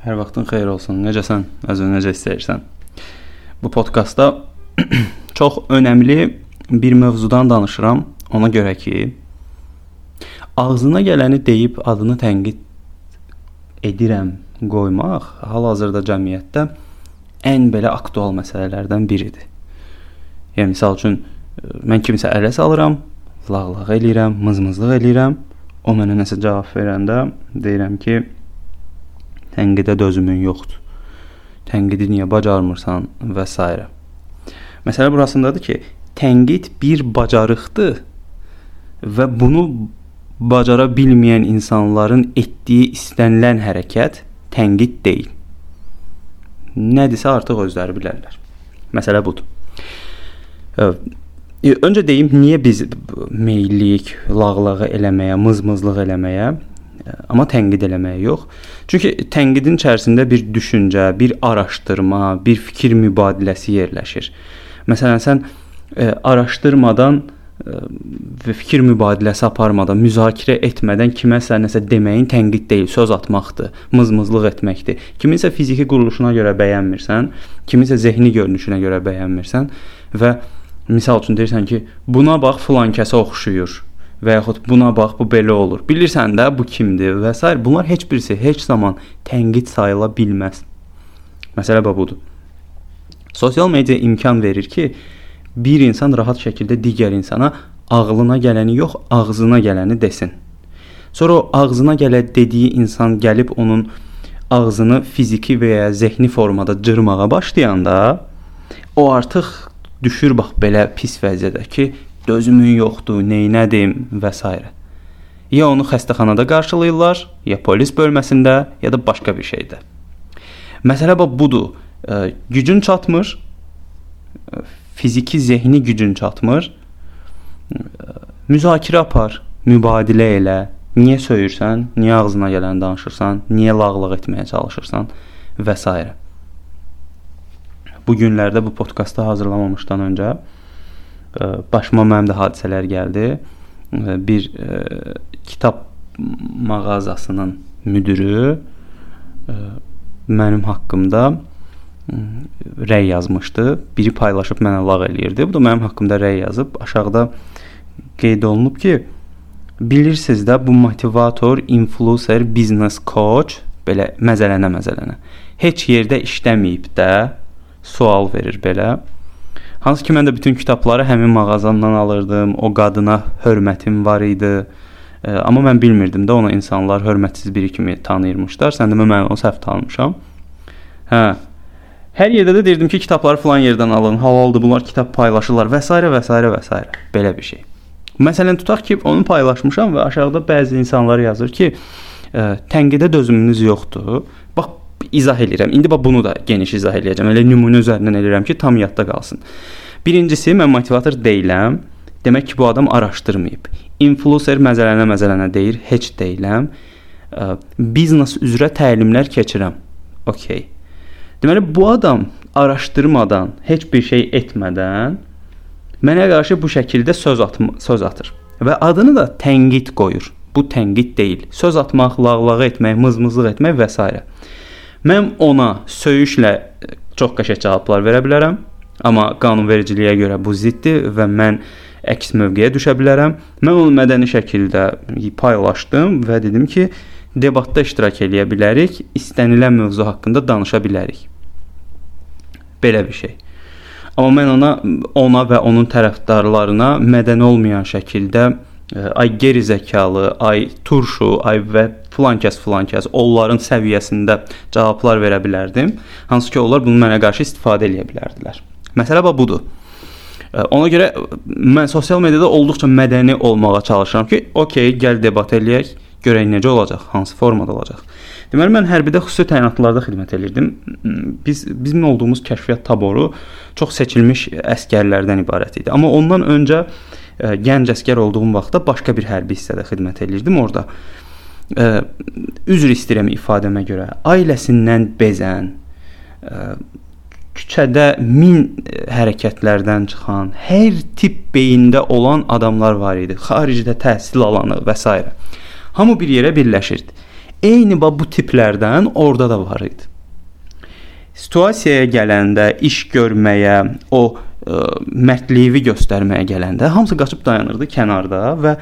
Hər vaxtın xeyir olsun. Necəsən? Özün necə istəyirsən? Bu podkastda çox önəmli bir mövzudan danışıram. Ona görə ki, ağzına gələni deyib adını tənqid edirəm qoymaq hal-hazırda cəmiyyətdə ən belə aktual məsələlərdən biridir. Yəni məsəl üçün mən kimsə ələ salıram, lağlaq eləyirəm, mızmızlıq eləyirəm. O mənə nəsə cavab verəndə deyirəm ki, tənqidə dözümün yoxdur. Tənqidi niyə bacarmırsan və s. Məsələ burasındadır ki, tənqid bir bacarıqdır və bunu bacara bilməyən insanların etdiyi istənilən hərəkət tənqid deyil. Nədirsə artıq özləri bilərlər. Məsələ budur. Öncə deyim niyə biz meyllik, lağlağı eləməyə, mızmızlıq eləməyə amma tənqid eləməyə yox. Çünki tənqidin içərisində bir düşüncə, bir araşdırma, bir fikir mübadiləsi yerləşir. Məsələn, sən ə, araşdırmadan və fikir mübadiləsi aparmadan, müzakirə etmədən kiməsə nəsə deməyin tənqid deyil, söz atmaqdır, mızmızlıq etməkdir. Kiminsə fiziki quruluşuna görə bəyənmirsən, kiminsə zehni görünüşünə görə bəyənmirsən və misal üçün deyirsən ki, buna bax filan kəsə oxşuyur və yaxud buna bax bu belə olur. Bilirsən də bu kimdir və s. bunlar heç birisi heç zaman tənqid sayıla bilməz. Məsələ budur. Sosial media imkan verir ki, bir insan rahat şəkildə digər insana ağlına gələni yox, ağzına gələni desin. Sonra o ağzına gələ dediyi insan gəlib onun ağzını fiziki və ya zehni formada cırmağa başlayanda o artıq düşür bax belə pis vəziyyədə ki, dözümün yoxdur, neynədim və s. Ya onu xəstəxanada qarşılayırlar, ya polis bölməsində, ya da başqa bir şeydə. Məsələ bax budur. E, gücün çatmır. E, fiziki, zehni gücün çatmır. E, müzakirə apar, mübadilə elə. Niyə söyürsən? Niyə ağzına gələni danışırsan? Niyə lağlıq etməyə çalışırsan və s. Bu günlərdə bu podkastı hazırlamamışdan öncə başıma mənim də hadisələr gəldi. Bir ə, kitab mağazasının müdürü ə, mənim haqqımda rəy yazmışdı. Biri paylaşıb mənə lağ eləyirdi. Bu da mənim haqqımda rəy yazıb. Aşağıda qeyd olunub ki, bilirsiniz də bu motivator, influencer, business coach belə məzələnə-məzələnə. Heç yerdə işləməyib də sual verir belə. Hansı ki mən də bütün kitabları həmin mağazandan alırdım. O qadına hörmətim var idi. E, amma mən bilmirdim də onu insanlar hörmətsiz biri kimi tanıyırmışlar. Sən demə mən onu səhv tanımışam. Hə. Hər yerdə də deyirdim ki, kitabları falan yerdən alın, halaldır, bunlar kitab paylaşırlar və s. və s. və s. belə bir şey. Məsələn tutaq ki, onu paylaşmışam və aşağıda bəzi insanlar yazır ki, ə, tənqidə dözümünüz yoxdur. Bax izah eləyirəm. İndi bax bunu da geniş izah eləyəcəm. Elə nümunə üzərindən eləyirəm ki, tam yadda qalsın. Birincisi mən motivator deyiləm. Demək ki, bu adam araşdırmayıb. Influencer məzələnə-məzələnə deyir, heç deyiləm. Biznes üzrə təlimlər keçirəm. Okay. Deməli bu adam araşdırmadan, heç bir şey etmədən mənə qarşı bu şəkildə söz atma, söz atır və adını da tənqid qoyur. Bu tənqid deyil. Söz atmaq, lağlağı etmək, mızmızlıq etmək və s. Mən ona söyüşlə çox qəşəng cavablar verə bilərəm, amma qanunvericiliyə görə bu ziddir və mən əks mövqeyə düşə bilərəm. Mən onu mədəni şəkildə paylaşdım və dedim ki, debatda iştirak eləyə bilərik, istənilən mövzu haqqında danışa bilərik. Belə bir şey. Amma mən ona ona və onun tərəfdarlarına mədəni olmayan şəkildə ay geri zəkalı, ay turşu, ay və filan kəs filan kəs onların səviyyəsində cavablar verə bilərdim. Hansı ki, onlar bunu mənə qarşı istifadə edə bilərdilər. Məsələ budur. Ona görə mən sosial mediada olduqca mədəni olmağa çalışıram ki, okey, gəl debat eləyək, görək necə olacaq, hansı formada olacaq. Deməli mən hərbidə xüsusi təyinatlarda xidmət edirdim. Biz bizim olduğumuz kəşfiyyat taboru çox seçilmiş əskərlərdən ibarət idi. Amma ondan öncə gənc əskər olduğum vaxtda başqa bir hərbi hissədə xidmət edirdim orada. Ə, üzr istəyirəm ifadəmə görə. Ailəsindən bezən, ə, küçədə min hərəkətlərdən çıxan, hər tip beyində olan adamlar var idi. Xaricdə təhsil alanı və s. Hamı bir yerə birləşirdi. Eyni bu tiplərdən orada da var idi. Situasiyaya gələndə, iş görməyə, o mərdliyi göstərməyə gələndə hamısı qaçıb dayanırdı kənarda və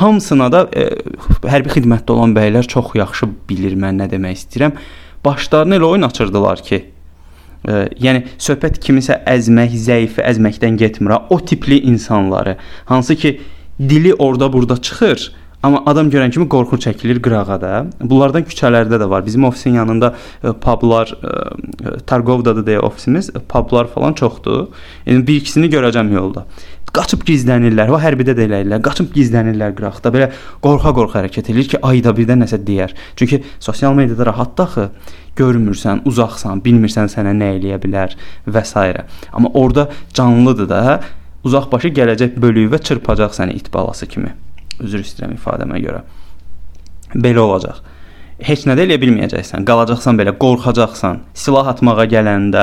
hamısına da ə, e, hərbi xidmətdə olan bəylər çox yaxşı bilir mən nə demək istəyirəm. Başlarını elə oyun açırdılar ki, ə, yəni söhbət kimisə əzmək, zəifi əzməkdən getmir. O tipli insanları, hansı ki dili orada burada çıxır Amma adam görən kimi qorxu çəkilir qırağa da. Bunlardan küçələrdə də var. Bizim ofisin yanında e, publar, e, Targovdadır deyə ofisimiz, e, publar falan çoxdur. Yəni bir ikisini görəcəm yolda. Qaçıb gizlənirlər. O hərbidə də eləyirlər. Qaçıb gizlənirlər qıraqda. Belə qorxa-qorxa hərəkət edir ki, ayda birdən nəsə deyər. Çünki sosial mediada rahatdır axı. Görmürsən, uzaqsan, bilmirsən sənə nə eləyə bilər və s. Amma orada canlıdır da. Uzaqbaşı gələcək bölüyü və çırpacaq səni it balası kimi. Üzr istəyirəm ifadəmə görə. Belə olacaq. Heç nə də eləyə bilməyəcəksən. Qalacaqsan belə, qorxacaqsan. Silah atmağa gələndə,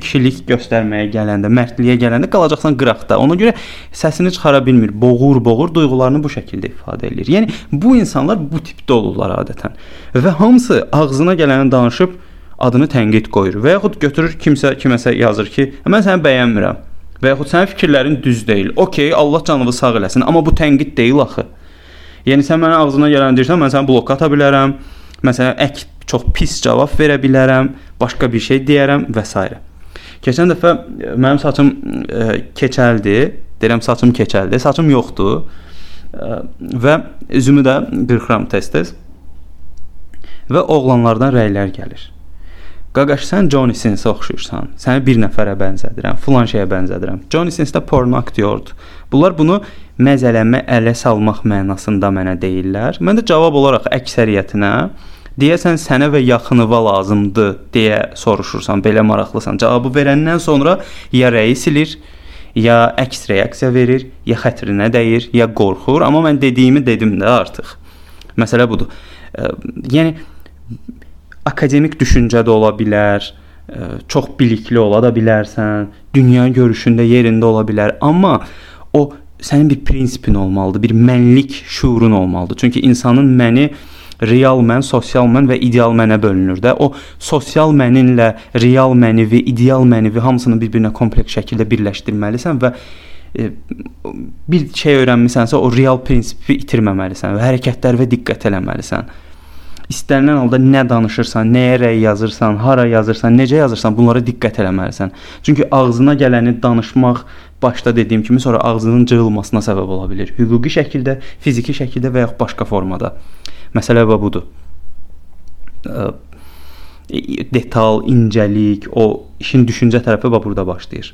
kişilik göstərməyə gələndə, mərdliyə gələndə qalacaqsan qıraqda. Ona görə səsini çıxara bilmir, boğur-boğur duyğularını bu şəkildə ifadə edir. Yəni bu insanlar bu tipdə olurlar adətən. Və hamısı ağzına gələni danışıb adını tənqid qoyur və yaxud götürür kimsə kiməsə yazır ki, mən səni bəyənmirəm və yaxud sənin fikirlərin düz deyil. Okay, Allah canını sağ eləsin, amma bu tənqid deyil axı. Yəni sən mənə ağzına gələn deyirsən, mən səni blok ata bilərəm. Məsələn, ek çox pis cavab verə bilərəm, başqa bir şey deyərəm və s. Keçən dəfə e, mənim saçım ə, e, keçəldi. Deyirəm saçım keçəldi. Saçım yoxdur. Ə, e, və üzümü də qırxıram tez-tez. Və oğlanlardan rəylər gəlir. Qaqaş sən Johnny Sins-ə oxşuyursan. Səni bir nəfərə bənzədirəm, filan şeyə bənzədirəm. Johnny Sins də porno aktyordur. Bunlar bunu məzələmə ələ salmaq mənasında mənə deyirlər. Mən də cavab olaraq əksəriyyətinə deyəsən sənə və yaxınıva lazımdır deyə soruşursan, belə maraqlısan. Cavabı verəndən sonra ya rəyi silir, ya əks reaksiya verir, ya xətrinə dəyir, ya qorxur, amma mən dediyimi dedim də artıq. Məsələ budur. Yəni akademik düşüncə də ola bilər, e, çox bilikli ola da bilərsən, dünya görüşündə yerində ola bilər, amma o sənin bir prinsipin olmalıdır, bir mənlik şuurun olmalıdır. Çünki insanın məni real mən, sosial mən və ideal mənə bölünür də. O sosial məninlə real mənəvi, ideal mənəvi hamısını bir-birinə kompleks şəkildə birləşdirməlisən və e, bir şey öyrənmisənsə o real prinsipi itirməməlisən və hərəkətlərə diqqət eləməlisən istənilən halda nə danışırsan, nəyə rəy yazırsan, hara yazırsan, necə yazırsan, bunlara diqqət eləməlisən. Çünki ağzına gələni danışmaq başda dediyim kimi sonra ağzının cırılmasına səbəb ola bilər. Hüquqi şəkildə, fiziki şəkildə və yaxud başqa formada. Məsələ və budur. Detal, incəlik, o işin düşüncə tərəfi bax burada başlayır.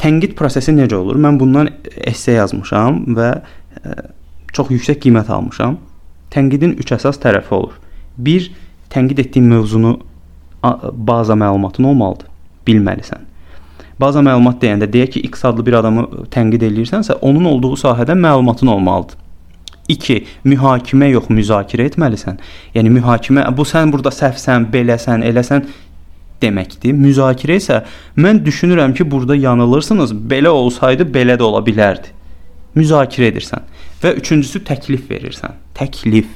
Tənqid prosesi necə olur? Mən bundan esse yazmışam və çox yüksək qiymət almışam. Tənqidin üç əsas tərəfi olur. 1. Tənqid etdiyin mövzunu baza məlumatın olmalıdır. Bilməlisən. Baza məlumat deyəndə deyək ki, X adlı bir adamı tənqid eləyirsənsə, onun olduğu sahədə məlumatın olmalıdır. 2. Mühakimə yox, müzakirə etməlisən. Yəni mühakimə bu sən burada səhvsən, beləsən, eləsən deməkdir. Müzakirə isə mən düşünürəm ki, burada yanılırsınız. Belə olsaydı belə də ola bilərdi. Müzakirə edirsən. Və üçüncüsü təklif verirsən. Təklif.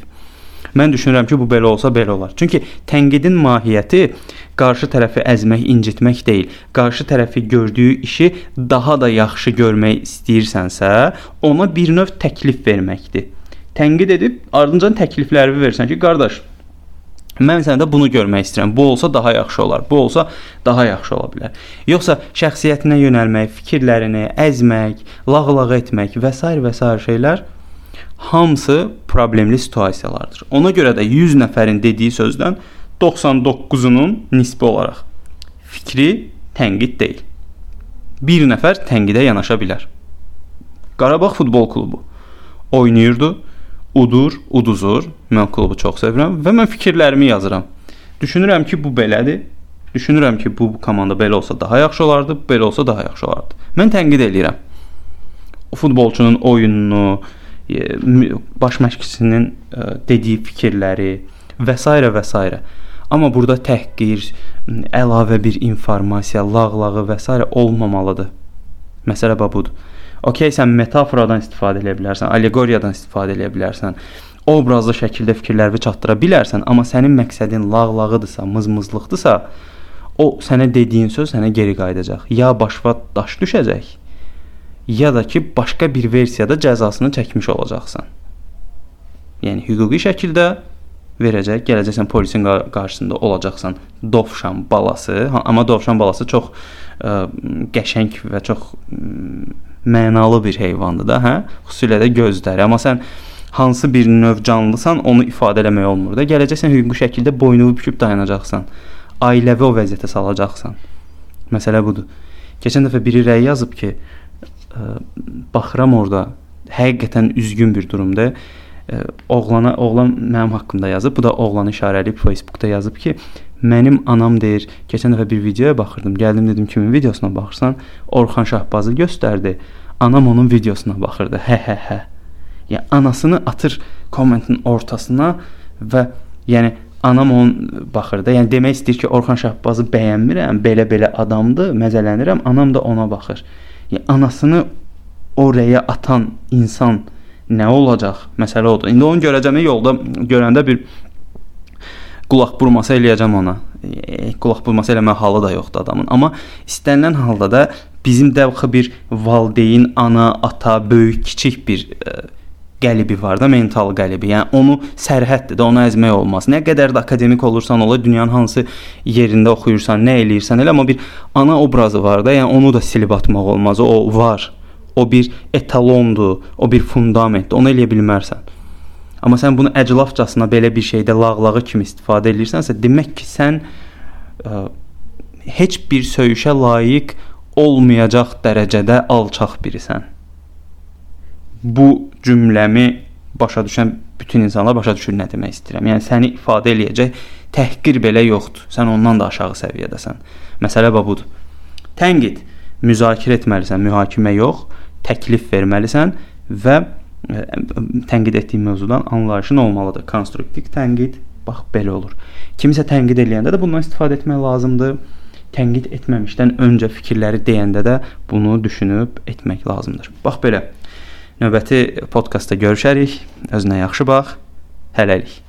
Mən düşünürəm ki, bu belə olsa belə olar. Çünki tənqidin mahiyyəti qarşı tərəfi əzmək, incitmək deyil. Qarşı tərəfi gördüyü işi daha da yaxşı görmək istəyirsənsə, ona bir növ təklif verməkdir. Tənqid edib ardınca təklifləri versən ki, qardaş, Mən səndə bunu görmək istəyirəm. Bu olsa daha yaxşı olar. Bu olsa daha yaxşı ola bilər. Yoxsa şəxsiyyətinə yönəlmək, fikirlərini əzmək, lağlaq etmək və s. və s. şeylər hamısı problemli situasiyalardır. Ona görə də 100 nəfərin dediyi sözdən 99-unun nisbi olaraq fikri tənqid deyil. Bir nəfər tənqidə yanaşa bilər. Qarabağ futbol klubu oynayırdı, udur, uduzur. Mən klubu çox sevirəm və mən fikirlərimi yazıram. Düşünürəm ki, bu belədir. Düşünürəm ki, bu komanda belə olsa daha yaxşı olardı, belə olsa daha yaxşı olardı. Mən tənqid eləyirəm. O futbolçunun oyununu, baş məşqçisinin dediyi fikirləri və s. və s. Amma burada təhqir, əlavə bir informasiya, lağlağı və s. olmamalıdır. Məsələ budur. Okay, sən metaforadan istifadə edə bilərsən, allegoriyadan istifadə edə bilərsən. obrazlı şəkildə fikirlərini çatdıra bilərsən, amma sənin məqsədin lağlağıdırsa, mızmızlıqdırsa, o sənə dediyin söz sənə geri qayıdacaq. Ya başına daş düşəcək, ya da ki, başqa bir versiyada cəzasını çəkmiş olacaqsan. Yəni hüquqi şəkildə verəcək, gələcəksən polisin qarşısında olacaqsan. Dovşan balası, amma dovşan balası çox ə, qəşəng və çox ə, mənalı bir heyvandır da, hə? Xüsusilə də gözləri. Amma sən hansı bir növ canlısan, onu ifadə eləmək olmur da. Gələcəksən hüquqi şəkildə boynunu büküb dayanacaqsan. Ailəvi o vəziyyətə salacaqsan. Məsələ budur. Keçən dəfə biri rəy yazıb ki, ə, baxıram orada həqiqətən üzgün bir durumda oğlana oğlan mənim haqqımda yazıb. Bu da oğlanı işarələyib Facebookda yazıb ki, mənim anam deyir, keçən dəfə bir videoya baxırdım. Gəldim dedim kimin videosuna baxırsan? Orxan Şahbazı göstərdi. Anam onun videosuna baxırdı. Hə hə hə. Yəni anasını atır kommentin ortasına və yəni anam onun baxırdı. Yəni demək istəyir ki, Orxan Şahbazı bəyənmirəm, belə-belə adamdır, məzələnirəm, anam da ona baxır. Yəni anasını oraya atan insan nə olacaq? Məsələ odur. İndi onu görəcəm yolda görəndə bir qulaq burması eləyəcəm ona. E, qulaq burması eləmə halı da yoxdur adamın. Amma istənilən halda da bizim dəvxı bir valideyn, ana, ata, böyük, kiçik bir e, qəlibi var da, mental qəlibi. Yəni onu sərhəddir də, onu əzmək olmaz. Nə qədər də akademik olursan, ola dünyanın hansı yerində oxuyursan, nə eləyirsən, elə amma bir ana obrazı var da, yəni onu da silib atmaq olmaz. O var. O bir etalondur, o bir fundamentdir. Onu eləyə bilmərsən. Amma sən bunu əclafcasına belə bir şeydə lağlağı kimi istifadə edirsənsə, demək ki, sən ə, heç bir söyüşə layiq olmayacaq dərəcədə alçaq birisən. Bu cümləmi başa düşən bütün insanlar başa düşür nə demək istəyirəm. Yəni səni ifadə eləyəcək təhqir belə yoxdur. Sən ondan da aşağı səviyyədəsən. Məsələ budur. Tənqid müzakirə etməlisən, mühakimə yox təklif verməlisən və e, tənqid etdiyin mövzudan anlayışın olmalıdır. Konstruktiv tənqid bax belə olur. Kimisə tənqid eləyəndə də bundan istifadə etmək lazımdır. Tənqid etməmişdən öncə fikirləri deyəndə də bunu düşünüb etmək lazımdır. Bax belə. Növbəti podkastda görüşərik. Özünə yaxşı bax. Hələlik.